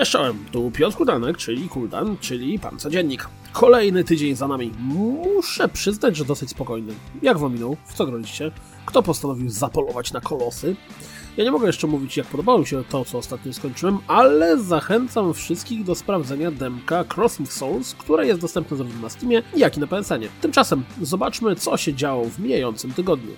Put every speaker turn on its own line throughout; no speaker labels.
Cześć czołem, tu Piotr Kudanek, czyli Kuldan, czyli Pan Codziennik. Kolejny tydzień za nami. Muszę przyznać, że dosyć spokojny. Jak wam minął? W co graliście? Kto postanowił zapolować na kolosy? Ja nie mogę jeszcze mówić, jak podobało mi się to, co ostatnio skończyłem, ale zachęcam wszystkich do sprawdzenia demka Crossing Souls, które jest dostępne zarówno na Steamie, jak i na PSN. Tymczasem zobaczmy, co się działo w mijającym tygodniu.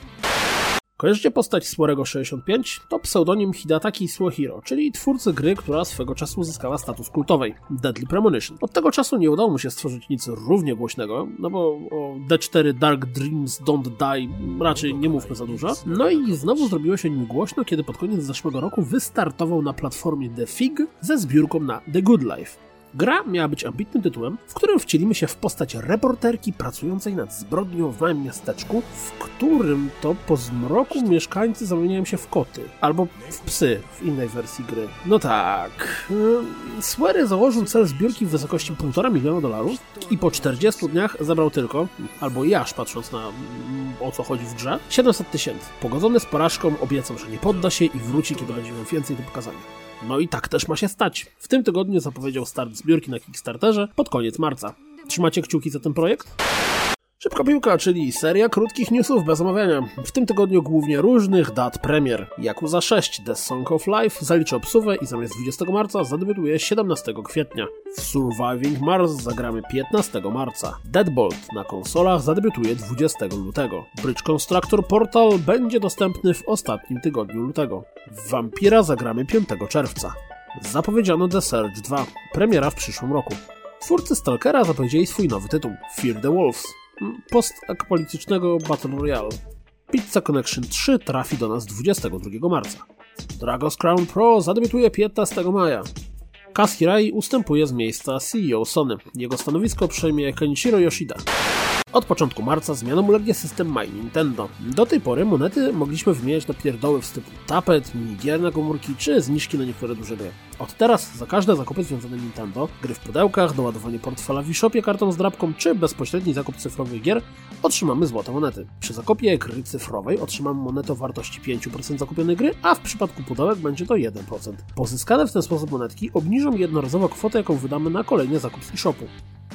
Kojarzycie postać Słorego 65? To pseudonim Hidataki Suohiro, czyli twórcy gry, która swego czasu uzyskała status kultowej Deadly Premonition. Od tego czasu nie udało mu się stworzyć nic równie głośnego, no bo o D4 Dark Dreams Don't Die raczej nie mówmy za dużo. No i znowu zrobiło się nim głośno, kiedy pod koniec zeszłego roku wystartował na platformie The Fig ze zbiórką na The Good Life. Gra miała być ambitnym tytułem, w którym wcielimy się w postać reporterki pracującej nad zbrodnią w małym miasteczku, w którym to po zmroku mieszkańcy zamieniają się w koty, albo w psy w innej wersji gry. No tak. Swery założył cel zbiórki w wysokości 1,5 miliona dolarów i po 40 dniach zabrał tylko, albo jaż patrząc na o co chodzi w grze, 700 tysięcy. Pogodzony z porażką obiecał, że nie podda się i wróci, kiedy będzie miał więcej do pokazania. No i tak też ma się stać. W tym tygodniu zapowiedział start zbiórki na Kickstarterze pod koniec marca. Trzymacie kciuki za ten projekt? Szybka piłka, czyli seria krótkich newsów bez omawiania. W tym tygodniu głównie różnych dat premier. Yakuza 6 The Song of Life zaliczy obsuwę i zamiast 20 marca zadebiutuje 17 kwietnia. W Surviving Mars zagramy 15 marca. Deadbolt na konsolach zadebiutuje 20 lutego. Bridge Constructor Portal będzie dostępny w ostatnim tygodniu lutego. W Vampira zagramy 5 czerwca. Zapowiedziano The Surge 2, premiera w przyszłym roku. Twórcy Stalkera zapowiedzieli swój nowy tytuł Fear the Wolves postapokaliptycznego Battle Royale. Pizza Connection 3 trafi do nas 22 marca. Dragos Crown Pro zadebiutuje 15 maja. Kaz Hirai ustępuje z miejsca CEO Sony. Jego stanowisko przejmie Kenichiro Yoshida. Od początku marca zmianom ulegnie system My Nintendo. Do tej pory monety mogliśmy wymieniać na pierdoły w stylu tapet, minigier na komórki czy zniżki na niektóre duże gry. Od teraz za każde zakupy związane Nintendo, gry w pudełkach, doładowanie portfela w eShopie kartą z drapką czy bezpośredni zakup cyfrowych gier otrzymamy złote monety. Przy zakupie gry cyfrowej otrzymamy monetę o wartości 5% zakupionej gry, a w przypadku pudełek będzie to 1%. Pozyskane w ten sposób monetki obniżą jednorazowo kwotę, jaką wydamy na kolejny zakup z eShopu.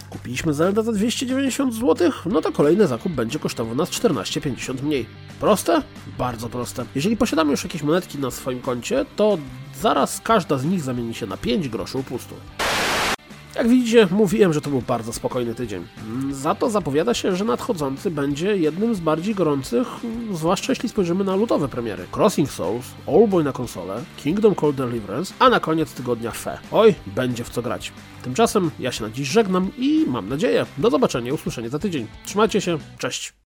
Kupiliśmy Zelda za 290 zł, no to kolejny zakup będzie kosztował nas 14,50 mniej. Proste? Bardzo proste. Jeżeli posiadamy już jakieś monetki na swoim koncie, to zaraz każda z nich zamieni się na 5 groszy upustu. Jak widzicie, mówiłem, że to był bardzo spokojny tydzień. Za to zapowiada się, że nadchodzący będzie jednym z bardziej gorących, zwłaszcza jeśli spojrzymy na ludowe premiery. Crossing Souls, Boy na konsolę, Kingdom Call Deliverance, a na koniec tygodnia Fe. Oj, będzie w co grać. Tymczasem ja się na dziś żegnam i mam nadzieję, do zobaczenia usłyszenia za tydzień. Trzymajcie się, cześć!